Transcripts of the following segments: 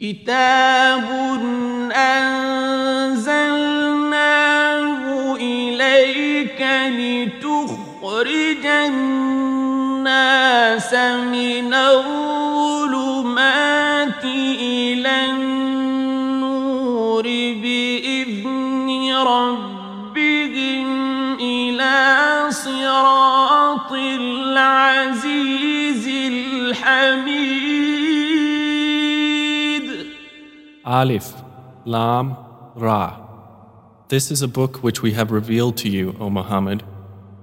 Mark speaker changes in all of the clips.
Speaker 1: كتاب أنزلناه إليك لتخرج الناس من الظلمات إلى النور بإذن ربهم إلى صراط العزيز الحميد
Speaker 2: Alif, Lam, Ra. This is a book which we have revealed to you, O Muhammad,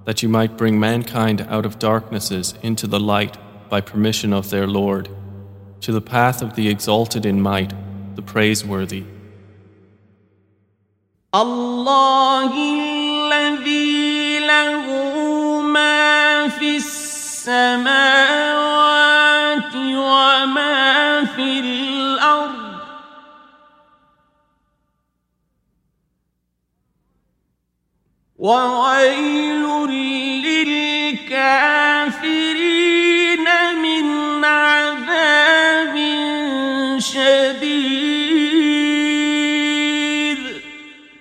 Speaker 2: that you might bring mankind out of darknesses into the light by permission of their Lord, to the path of the exalted in might, the praiseworthy.
Speaker 1: الله الذي له ما في السماوات وما في الأرض وويل للكافرين من عذاب شديد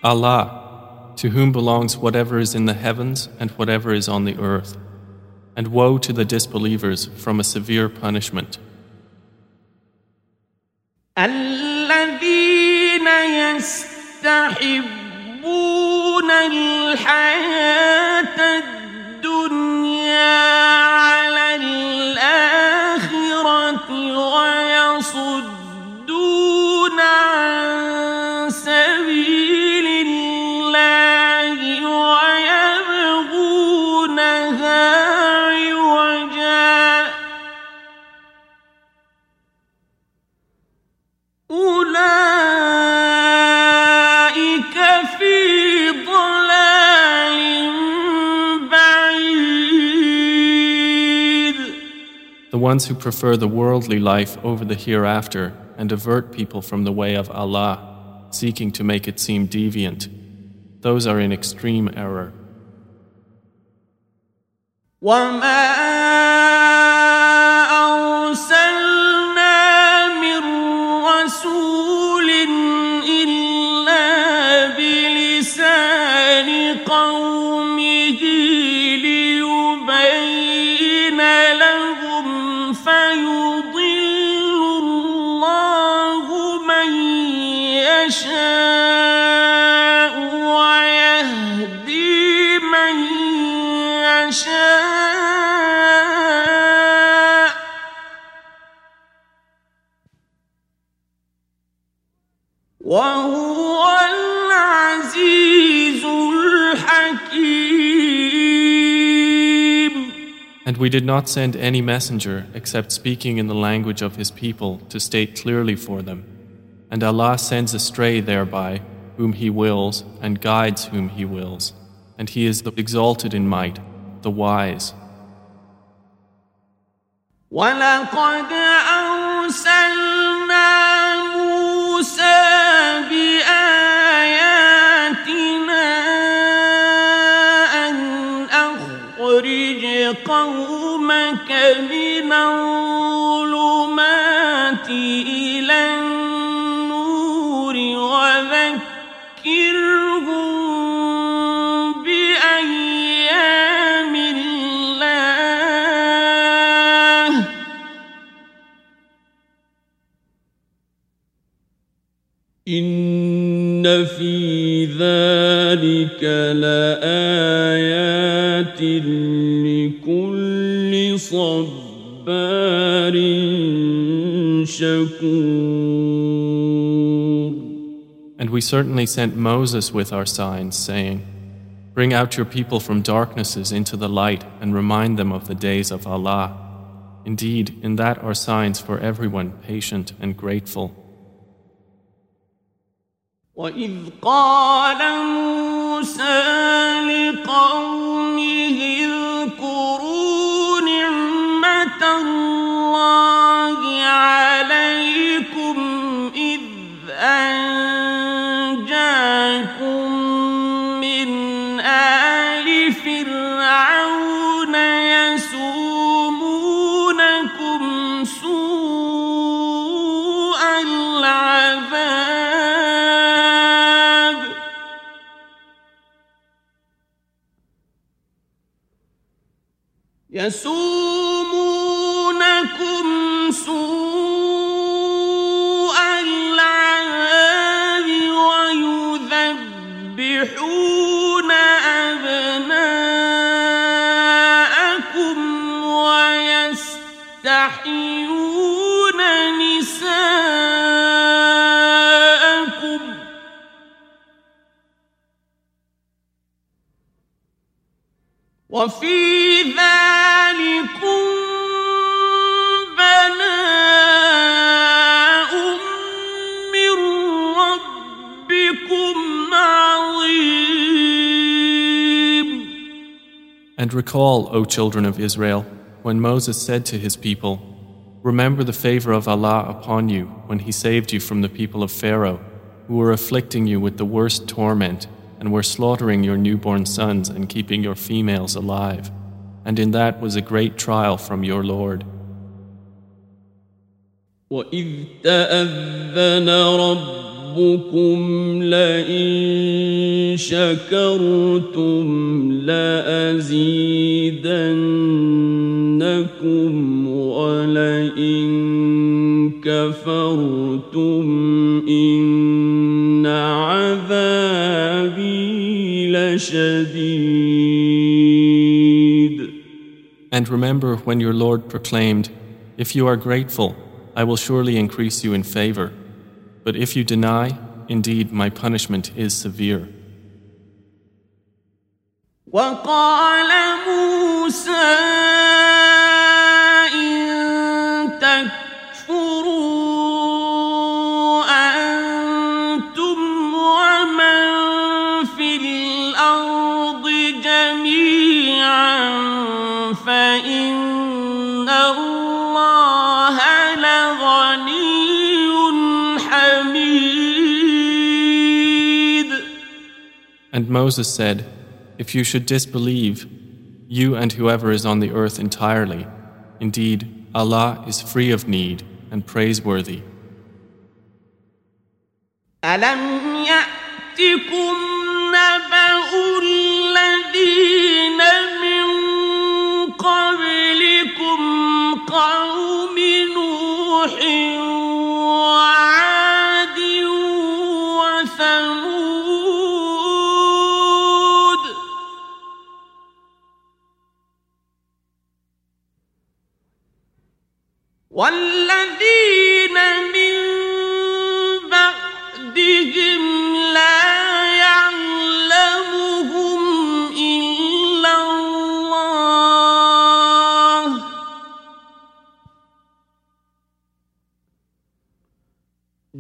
Speaker 2: Allah, to whom belongs whatever is in the heavens and whatever is on the earth. And woe to the disbelievers from a severe punishment.
Speaker 1: الذين يستحبون الحياة الدنيا
Speaker 2: ones who prefer the worldly life over the hereafter and avert people from the way of Allah, seeking to make it seem deviant, those are in extreme error.
Speaker 1: وما أرسلنا من رسول
Speaker 2: we did not send any messenger except speaking in the language of his people to state clearly for them. And Allah sends astray thereby whom He wills and guides whom He wills. And He is the exalted in might, the wise.
Speaker 1: ولقد أرسلنا موسى بآياتنا أن أخرج قومك من الظلمات إلى النور وذكرهم بأيام الله. إن في ذلك لآيات لكل صبار شكور
Speaker 2: And we certainly sent Moses with our signs, saying, Bring out your people from darknesses into the light and remind them of the days of Allah. Indeed, in that are signs for everyone patient and grateful.
Speaker 1: وإذ قال موسى لقومه يسومونكم سوء العذاب ويذبحون أبناءكم ويستحيون نساءكم وفي ذلكم
Speaker 2: And recall, O children of Israel, when Moses said to his people, Remember the favor of Allah upon you when he saved you from the people of Pharaoh, who were afflicting you with the worst torment and were slaughtering your newborn sons and keeping your females alive. And in that was a great trial from your Lord.
Speaker 1: وإذ تأذن ربكم لئن شكرتم لأزيدنكم ولئن كفرتم إن عذابي لشديد
Speaker 2: And remember when your Lord proclaimed, If you are grateful, I will surely increase you in favor. But if you deny, indeed my punishment is severe.
Speaker 1: وقال موسى
Speaker 2: Moses said, If you should disbelieve, you and whoever is on the earth entirely, indeed, Allah is free of need and praiseworthy.
Speaker 1: ألم يأتكم والذين من بعدهم لا يعلمهم إلا الله.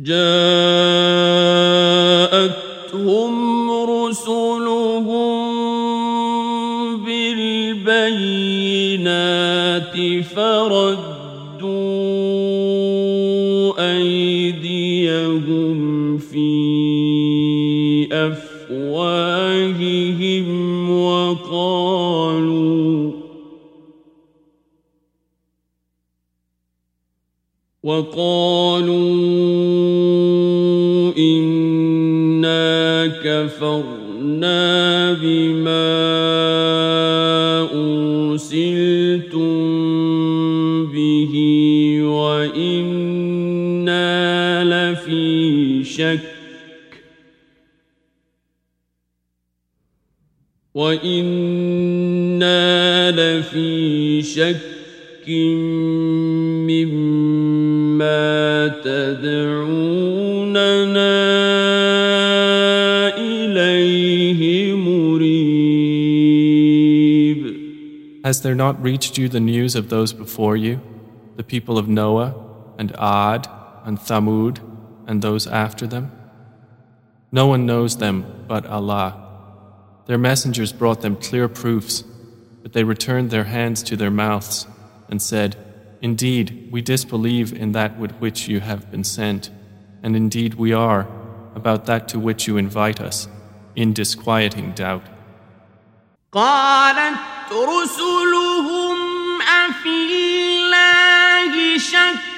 Speaker 1: جاءتهم رسلهم بالبينات فردوا أيديهم في أفواههم وقالوا وقالوا وإنا لفي شك مما تدعوننا إليه مريب
Speaker 2: Has there not reached you the news of those before you? the people of Noah, and Ad, and Thamud, and those after them? No one knows them but Allah. Their messengers brought them clear proofs, but they returned their hands to their mouths and said, Indeed, we disbelieve in that with which you have been sent, and indeed we are, about that to which you invite us, in disquieting doubt.
Speaker 1: قالت رسلهم أفي الله شك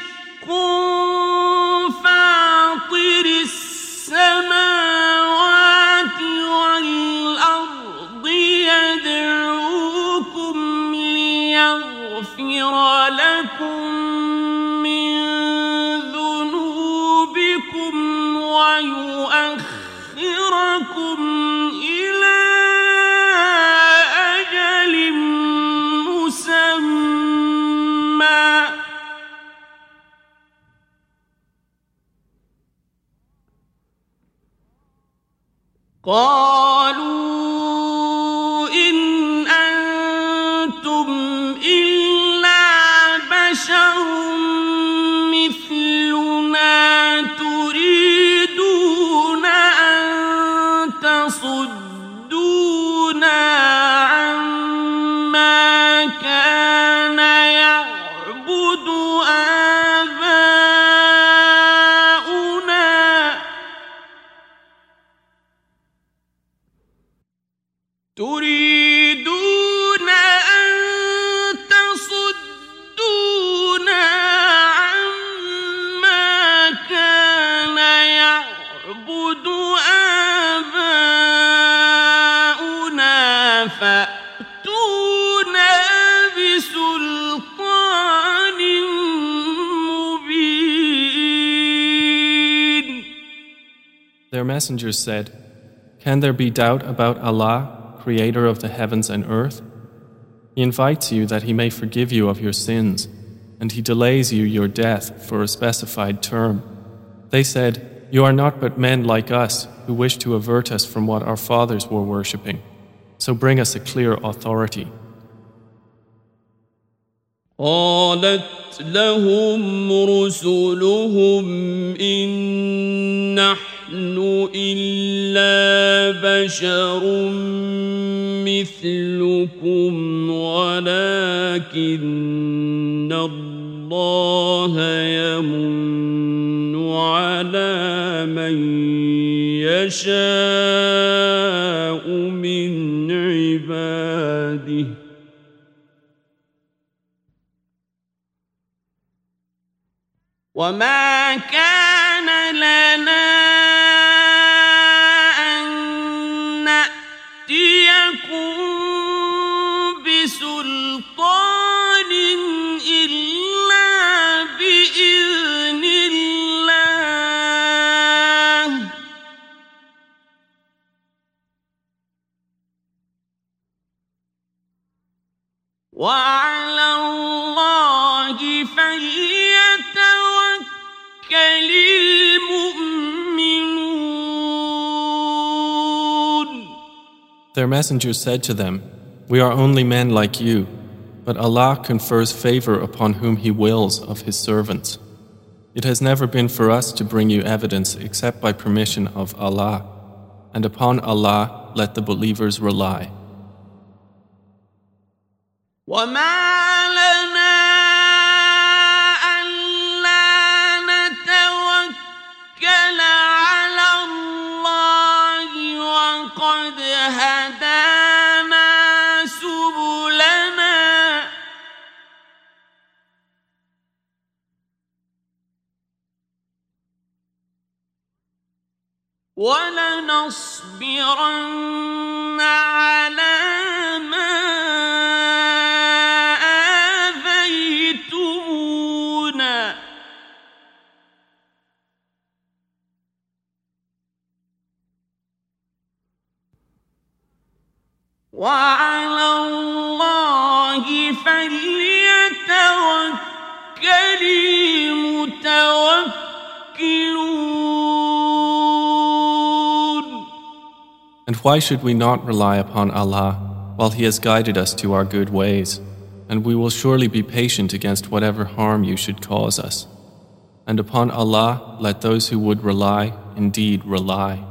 Speaker 2: Their messengers said, Can there be doubt about Allah, creator of the heavens and earth? He invites you that He may forgive you of your sins, and He delays you your death for a specified term. They said, You are not but men like us who wish to avert us from what our fathers were worshipping. So bring us a clear authority.
Speaker 1: قالت لهم رسلهم إن نحن إلا بشر مثلكم ولكن الله يمن على من يشاء من عباده. وما كان
Speaker 2: Their messengers said to them, We are only men like you, but Allah confers favor upon whom He wills of His servants. It has never been for us to bring you evidence except by permission of Allah, and upon Allah let the believers rely.
Speaker 1: ولنصبرن على ما آذيتمونا. وعلى الله فليتوكل المتوكلون
Speaker 2: And why should we not rely upon Allah while He has guided us to our good ways? and we will surely be patient against whatever harm you should cause us. And upon Allah let those who would rely indeed rely.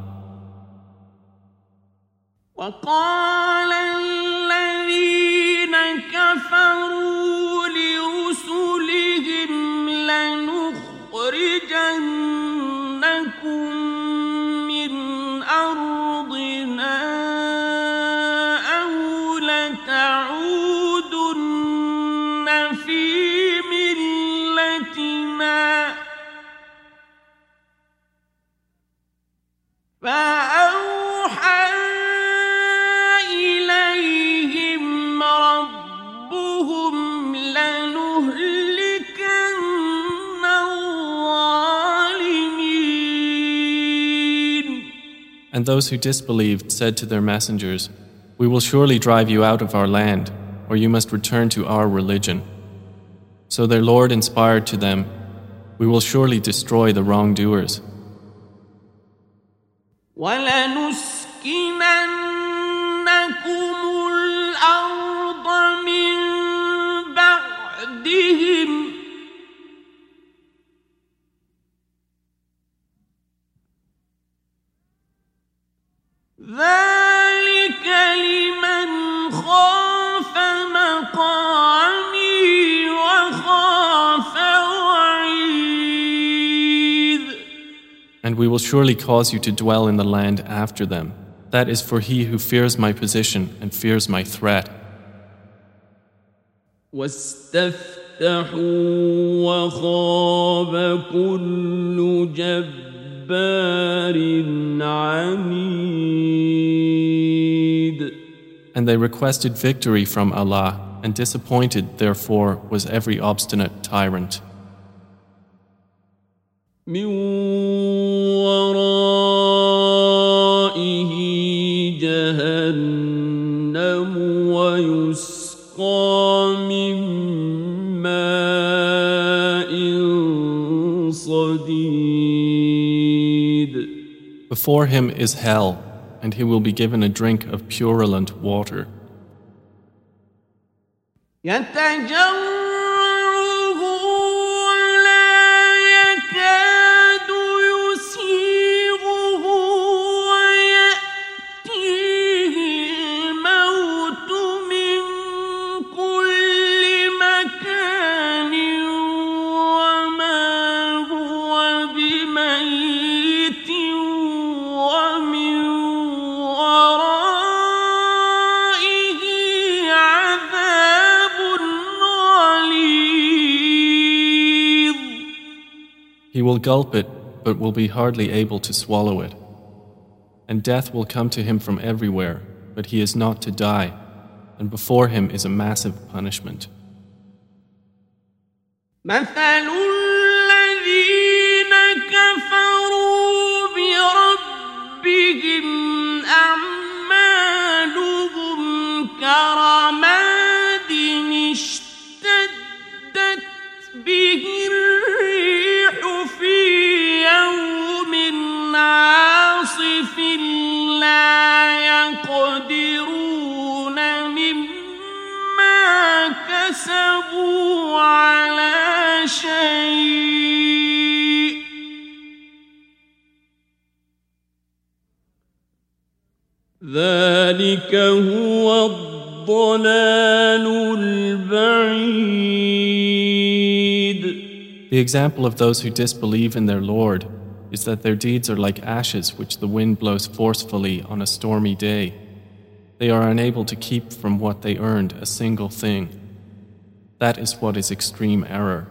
Speaker 1: وقال الذين كفروا
Speaker 2: those who disbelieved said to their messengers, We will surely drive you out of our land, or you must return to our religion. So their Lord inspired to them, We will surely destroy the wrongdoers.
Speaker 1: ولنسكننكم الأرض من بعدهم
Speaker 2: and we will surely cause you to dwell in the land after them. That is for he who fears my position and fears my threat. And they requested victory from Allah, and disappointed, therefore, was every obstinate tyrant.
Speaker 1: ورائه جهنم ويسقى من ماء صديد
Speaker 2: Before him is hell, and he will be given a drink of purulent water.
Speaker 1: يتجرعه
Speaker 2: will gulp it, but will be hardly able to swallow it. And death will come to him from everywhere, but he is not to die, and before him is a massive punishment.
Speaker 1: مثل الذين كفروا بربهم أعمالهم كرماد اشتدت به الريح لا يقدرون مما كسبوا على شيء. ذلك هو الضلال البعيد.
Speaker 2: The example of those who disbelieve in their Lord is that their deeds are like ashes which the wind blows forcefully on a stormy day. They are unable to keep from what they earned a single thing. That is what is extreme error.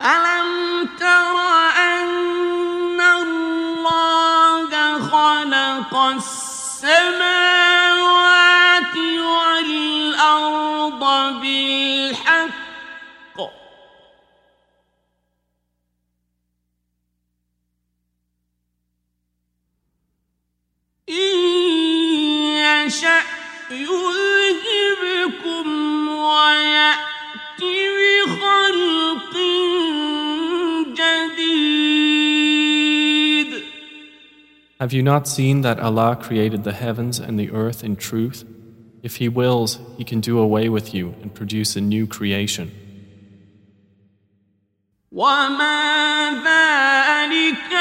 Speaker 1: ألم تر أن الله خلق السماوات والأرض بالحق يذهبكم ويأت بخلق جديد
Speaker 2: Have you not seen that Allah created the heavens and the earth in truth? If He wills, He can do away with you and produce a new creation.
Speaker 1: وما ذلك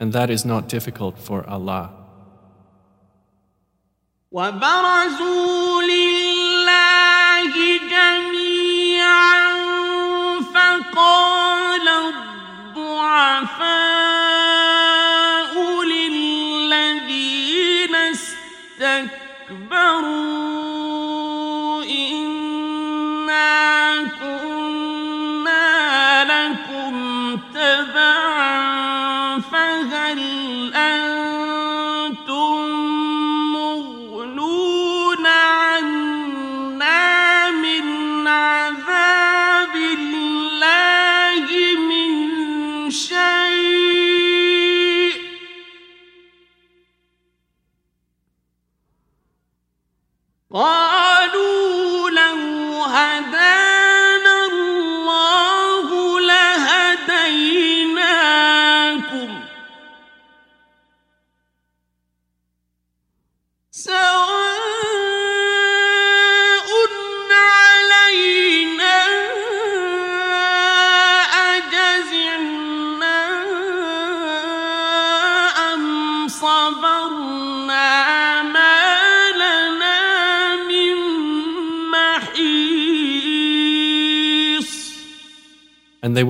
Speaker 2: And that is not difficult for Allah.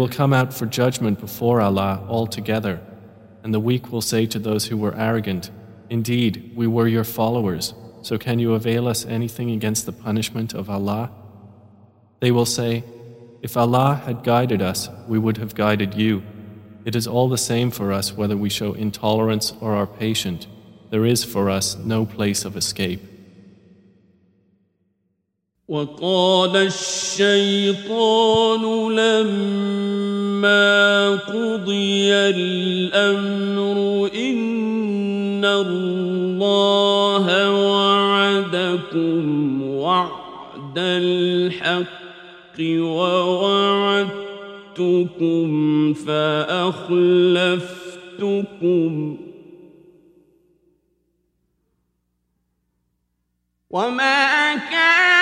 Speaker 2: Will come out for judgment before Allah altogether. And the weak will say to those who were arrogant, Indeed, we were your followers, so can you avail us anything against the punishment of Allah? They will say, If Allah had guided us, we would have guided you. It is all the same for us whether we show intolerance or are patient. There is for us no place of escape.
Speaker 1: وقال الشيطان لما قضي الأمر إن الله وعدكم وعد الحق ووعدتكم فأخلفتكم وما كان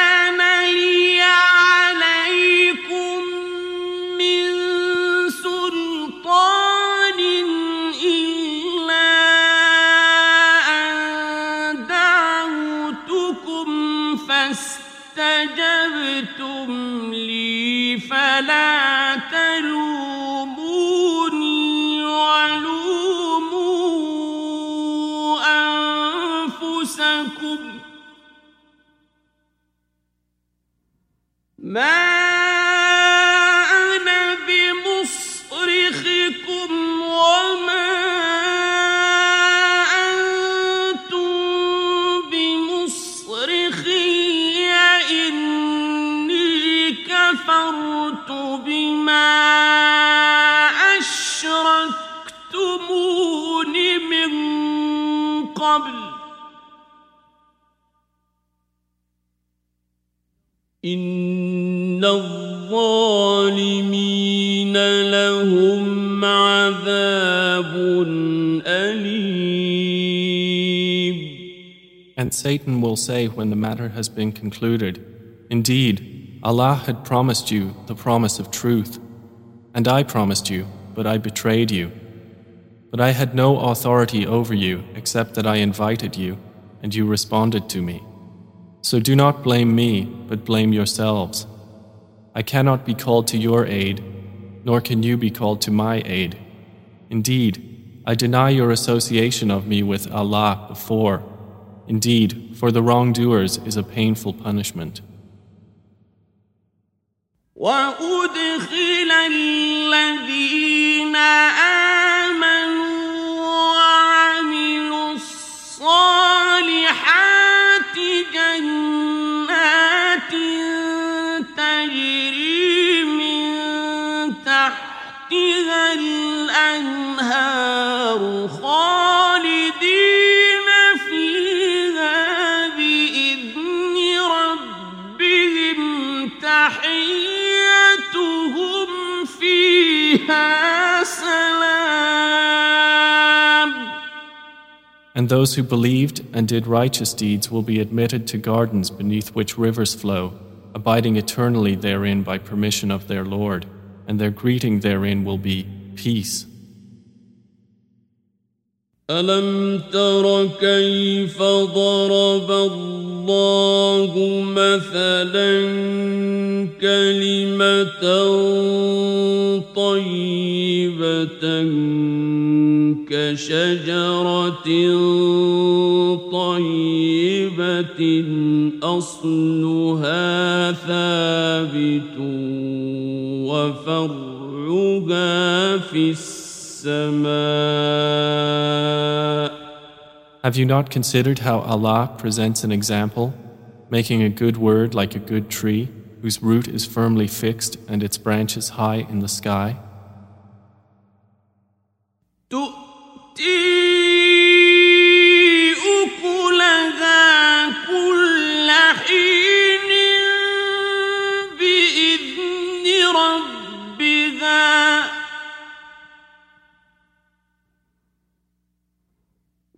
Speaker 2: say when the matter has been concluded, Indeed, Allah had promised you the promise of truth, and I promised you, but I betrayed you. But I had no authority over you except that I invited you, and you responded to me. So do not blame me, but blame yourselves. I cannot be called to your aid, nor can you be called to my aid. Indeed, I deny your association of me with Allah before. Indeed, for the wrongdoers is a painful punishment.
Speaker 1: وأدخل الذين آمنوا
Speaker 2: And those who believed and did righteous deeds will be admitted to gardens beneath which rivers flow, abiding eternally therein by permission of their Lord, and their greeting therein will be peace.
Speaker 1: ألم تر كيف ضرب الله مثلا كلمة طيبة كشجرة طيبة أصلها ثابت وفرعها في السماء
Speaker 2: Have you not considered how Allah presents an example, making a good word like a good tree, whose root is firmly fixed and its branches high in the sky?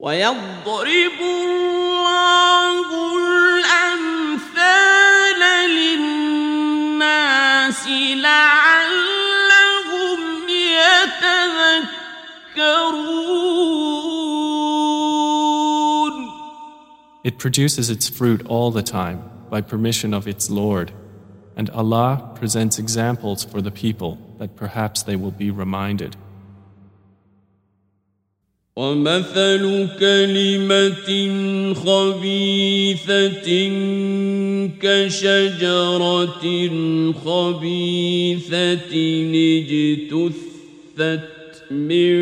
Speaker 1: ويضرب الله الأمثال للناس لعلهم يتذكرون
Speaker 2: It produces its fruit all the time by permission of its Lord, and Allah presents examples for the people that perhaps they will be reminded.
Speaker 1: ومثل كلمة خبيثة كشجرة خبيثة اجتثت من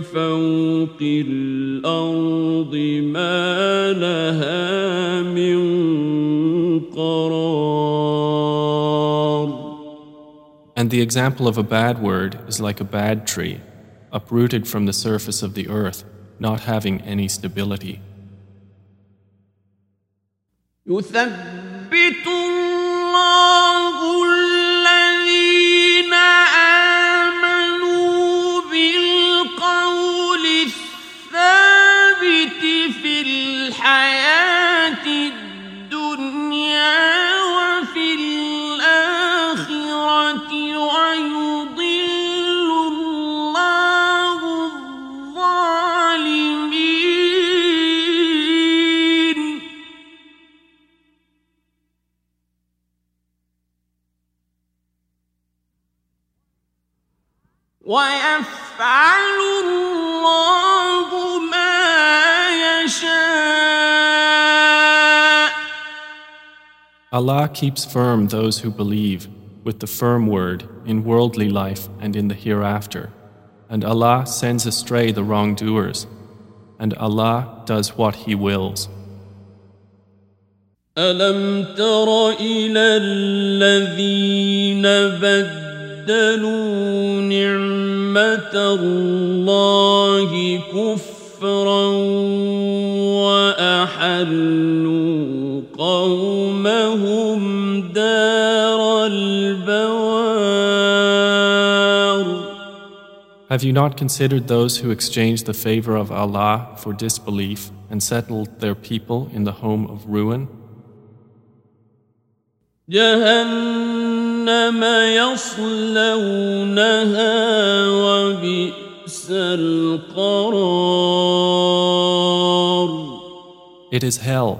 Speaker 1: فوق الأرض ما لها من قرار.
Speaker 2: And the example of a bad word is like a bad tree, uprooted from the surface of the earth, not having any stability.
Speaker 1: يثبت الله
Speaker 2: Allah keeps firm those who believe with the firm word in worldly life and in the hereafter, and Allah sends astray the wrongdoers, and Allah does what He wills.
Speaker 1: ألم تر إلى الذين بدلوا نعمة الله كفرا وأحلوا قومهم دار البوار
Speaker 2: Have you not considered those who exchanged the favor of Allah for disbelief and settled their people in the home of ruin?
Speaker 1: جهنم يصلونها وبئس القرار
Speaker 2: It is hell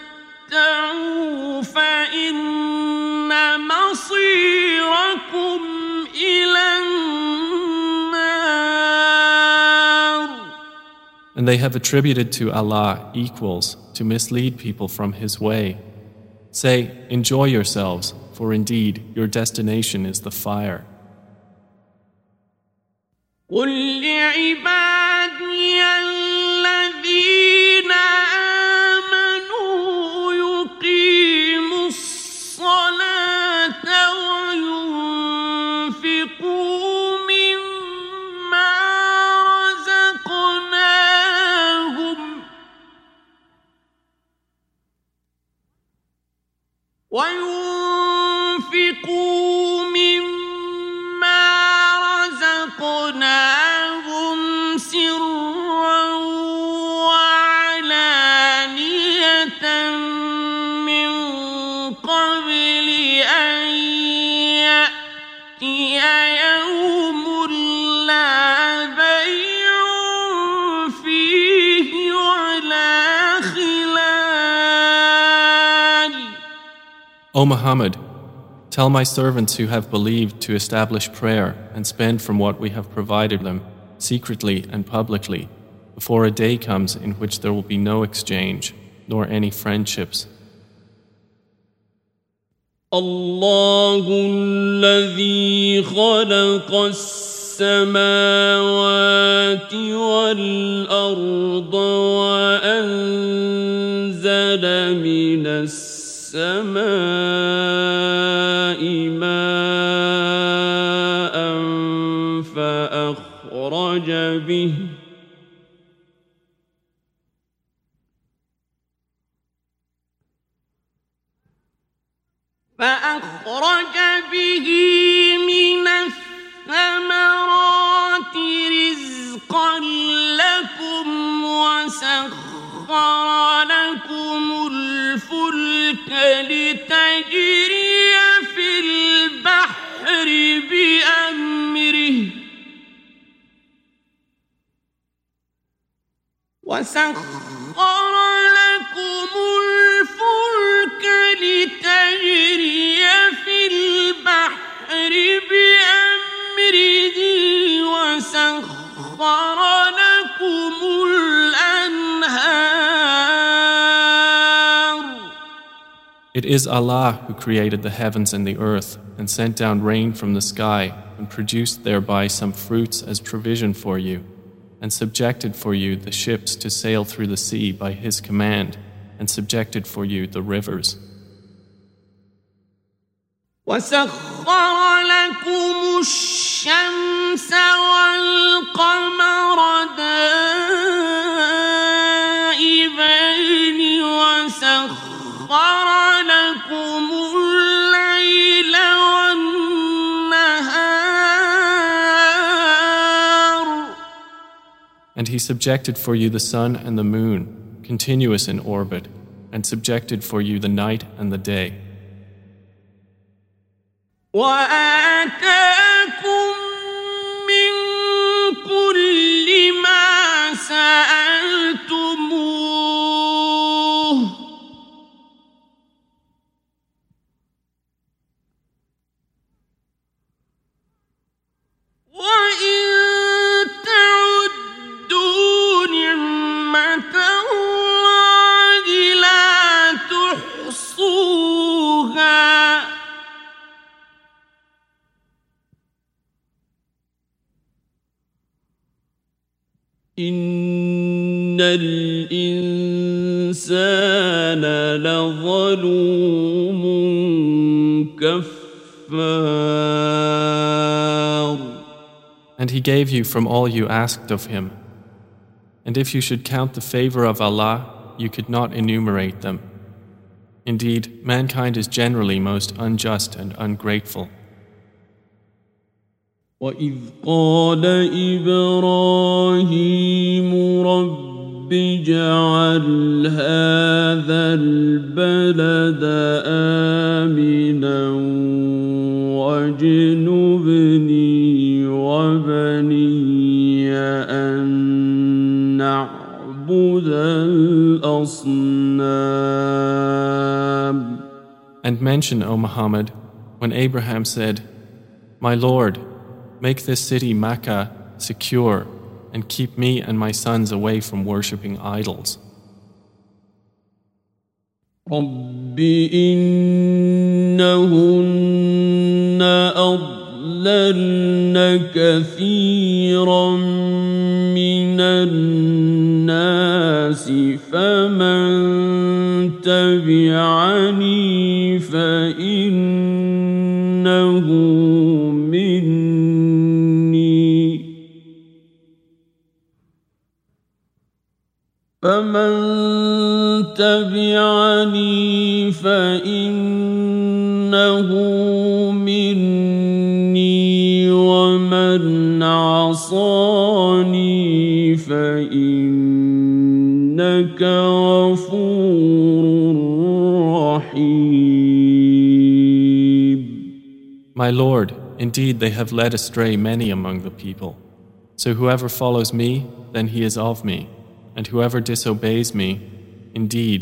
Speaker 1: تمتعوا فإن مصيركم إلى النار
Speaker 2: And they have attributed to Allah equals to mislead people from His way. Say, enjoy yourselves, for indeed your destination is the fire.
Speaker 1: قل لعبادي
Speaker 2: O Muhammad, tell my servants who have believed to establish prayer and spend from what we have provided them, secretly and publicly, before a day comes in which there will be no exchange, nor any friendships.
Speaker 1: الله الذي خلق السماوات والأرض وأنزل من السماء ماء فأخرج به. فأخرج به من وسخر لكم الفلك لتجري في البحر بأمره وسخر لكم الأنهار
Speaker 2: It is Allah who created the heavens and the earth, and sent down rain from the sky, and produced thereby some fruits as provision for you, and subjected for you the ships to sail through the sea by His command, and subjected for you the rivers.
Speaker 1: وسخر لكم الشمس والقمر دائبين
Speaker 2: He subjected for you the sun and the moon, continuous in orbit, and subjected for you the night and the day. He gave you from all you asked of Him. And if you should count the favor of Allah, you could not enumerate them. Indeed, mankind is generally most unjust and ungrateful.
Speaker 1: وإذ قال إبراهيم رب اجعل هذا البلد آمنا
Speaker 2: And mention, O Muhammad, when Abraham said, My Lord, make this city Makkah secure and keep me and my sons away from worshipping idols.
Speaker 1: رب إنهن أضللن كثيرا من الناس الناس فمن تبعني فإنه مني. فمن تبعني فإنه مني. ومن عصاني فإنه فإنك غفور رحيم
Speaker 2: My Lord, indeed they have led astray many among the people. So whoever follows me, then he is of me. And whoever disobeys me, indeed,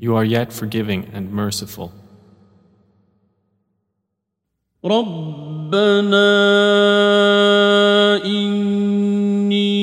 Speaker 2: you are yet forgiving and merciful.
Speaker 1: ربنا إني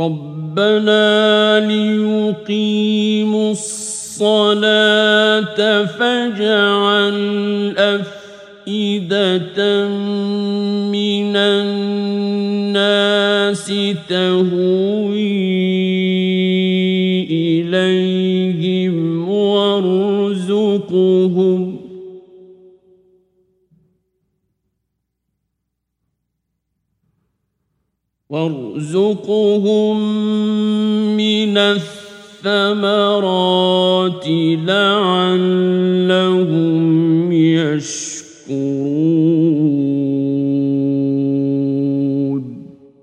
Speaker 1: ربنا ليقيموا الصلاة فاجعل أفئدة من الناس تهوي إليهم وارزقهم وارزقهم من الثمرات لعلهم يشكرون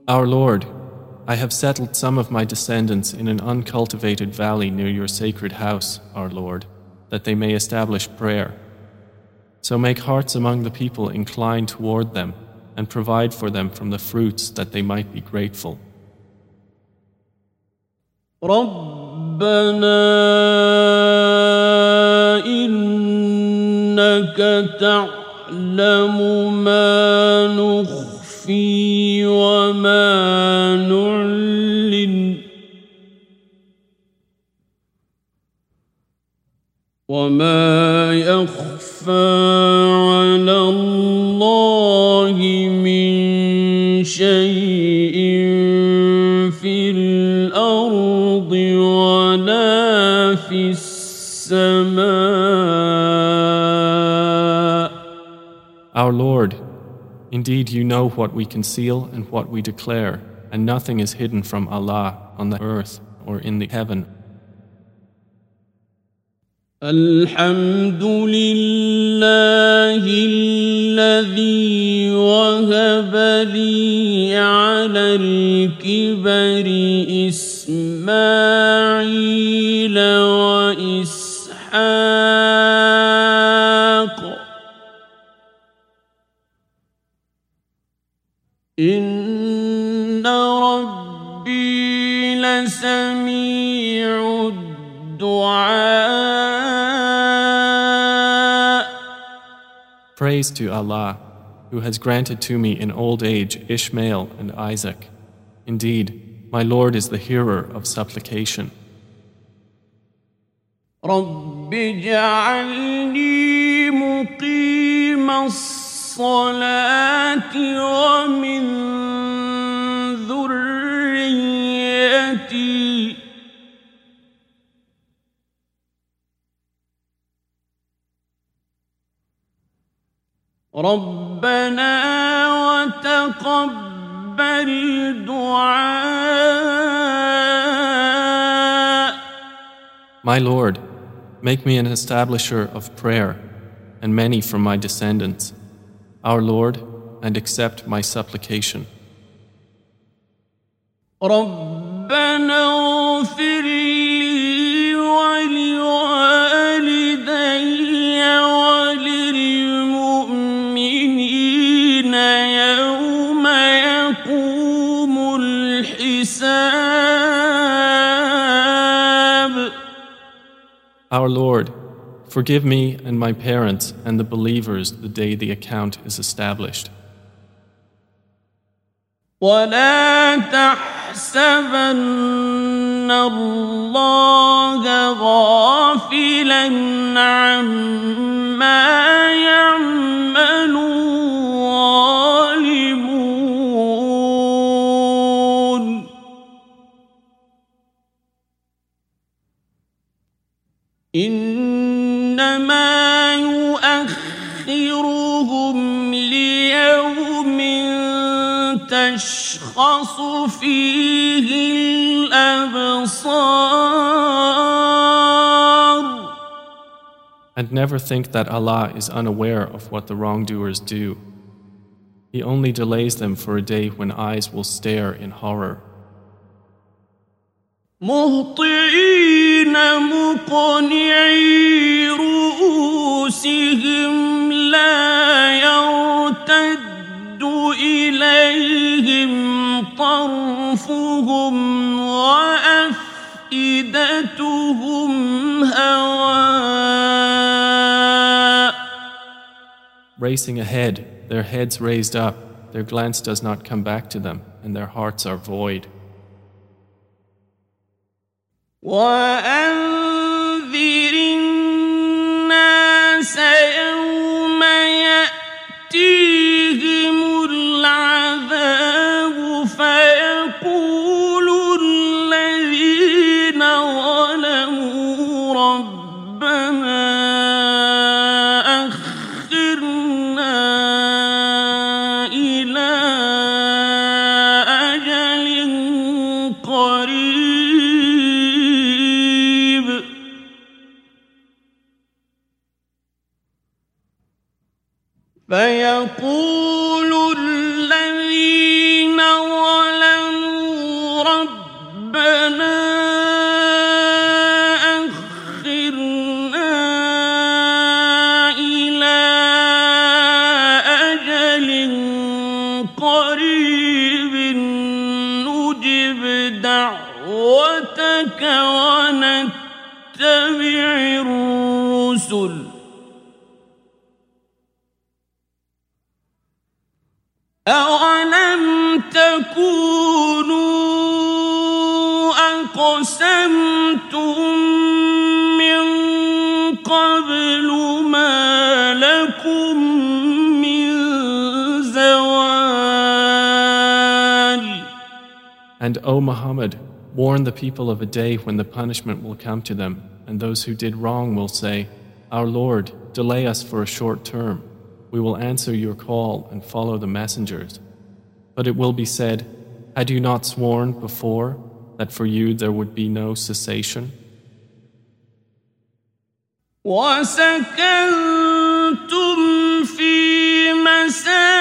Speaker 2: Our Lord, I have settled some of my descendants in an uncultivated valley near your sacred house, our Lord, that they may establish prayer. So make hearts among the people incline toward them and provide for them from the fruits that they might be grateful.
Speaker 1: ربنا إنك تعلم ما نخفي وما نعلن وما يخفى شيء في الأرض ولا في السماء
Speaker 2: Our Lord, indeed you know what we conceal and what we declare, and nothing is hidden from Allah on the earth or in the heaven.
Speaker 1: الحمد لله الذي وهب لي على الكبر إسماعيل وإسحاق
Speaker 2: Praise to Allah, who has granted to me in old age Ishmael and Isaac. Indeed, my Lord is the hearer of supplication.
Speaker 1: رب اجعلني مقيم الصلاة ومن ربنا وتقبل دعاء
Speaker 2: My Lord, make me an establisher of prayer, and many from my descendants. Our Lord, and accept my supplication.
Speaker 1: ربنا اغفر
Speaker 2: Our Lord, forgive me and my parents and the believers the day the account is established.
Speaker 1: ولا تحسبن الله غافلا عما يعمل انما يؤخرهم ليوم تشخص فيه الابصار
Speaker 2: And never think that Allah is unaware of what the wrongdoers do. He only delays them for a day when eyes will stare in horror.
Speaker 1: مهطعين مقنعي رؤوسهم لا يرتد إليهم طرفهم وأفئدتهم هواء
Speaker 2: Racing ahead, their heads raised up, their glance does not come back to them, and their hearts are void.
Speaker 1: وأنذر الناس يوم
Speaker 2: O Muhammad, warn the people of a day when the punishment will come to them, and those who did wrong will say, Our Lord, delay us for a short term. We will answer your call and follow the messengers. But it will be said, Had you not sworn before that for you there would be no cessation?
Speaker 1: وسكنتم في مساكن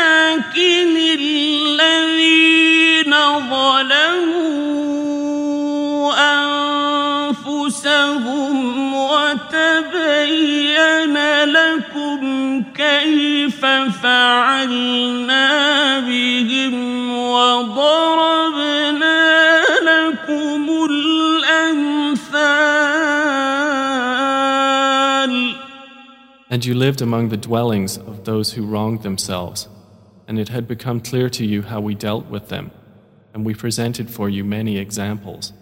Speaker 1: كيف فعلنا بهم وضربنا لكم الأمثال
Speaker 2: And you lived among the dwellings of those who wronged themselves, and it had become clear to you how we dealt with them, and we presented for you many examples.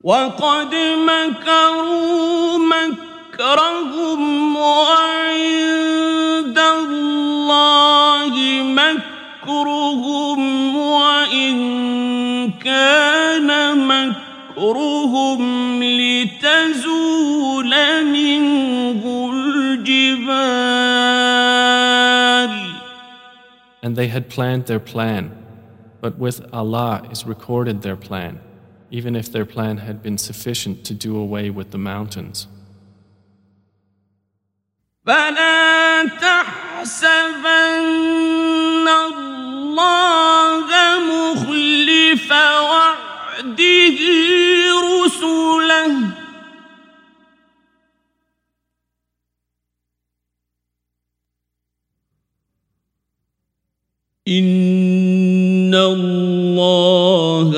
Speaker 1: وقد مكروا مكرهم وعند الله مكرهم وإن كان مكرهم لتزول منه الجبال
Speaker 2: And they had planned their plan, but with Allah is recorded their plan, even if their plan had been sufficient to do away with the mountains.
Speaker 1: فلا تحسبن الله مخلف وعده رسله. إن الله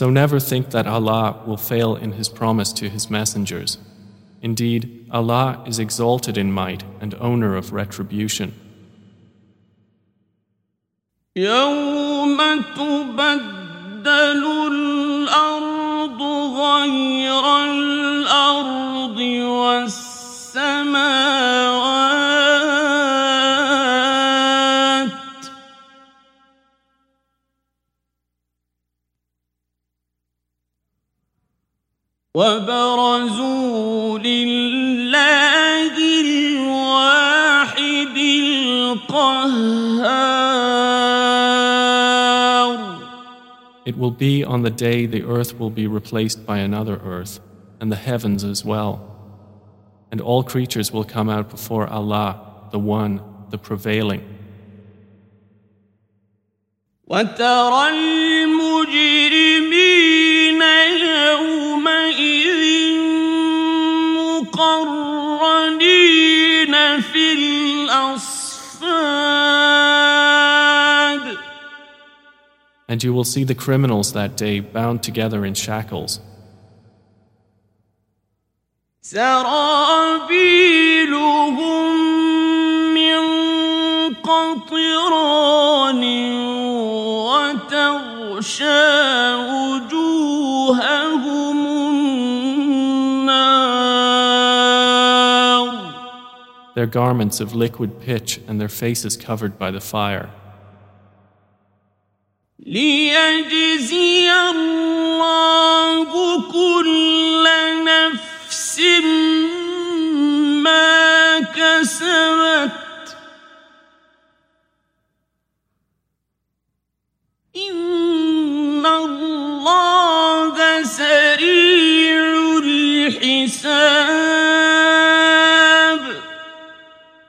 Speaker 2: So never think that Allah will fail in His promise to His messengers. Indeed, Allah is exalted in might and owner of retribution.
Speaker 1: يوم تبدل الأرض غير الأرض والسماوات وبرزوا لله الواحد القهار
Speaker 2: It will be on the day the earth will be replaced by another earth, and the heavens as well. And all creatures will come out before Allah, the One, the Prevailing.
Speaker 1: وترى
Speaker 2: And you will see the criminals that day bound together in shackles.
Speaker 1: سرابيلهم من قطران وتغشى وجوههم النار
Speaker 2: Their garments of liquid pitch and their faces covered by the fire.
Speaker 1: ليجزي الله كل نفس ما كسبت إن الله سريع الحساب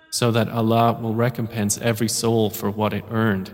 Speaker 2: so that Allah will recompense every soul for what it earned.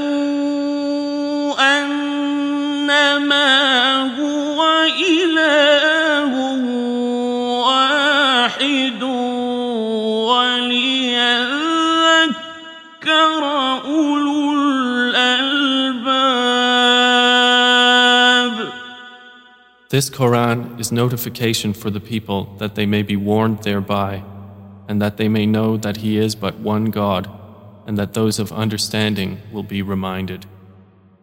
Speaker 2: This Quran is notification for the people that they may be warned thereby, and that they may know that He is but one God, and that those of understanding will be reminded.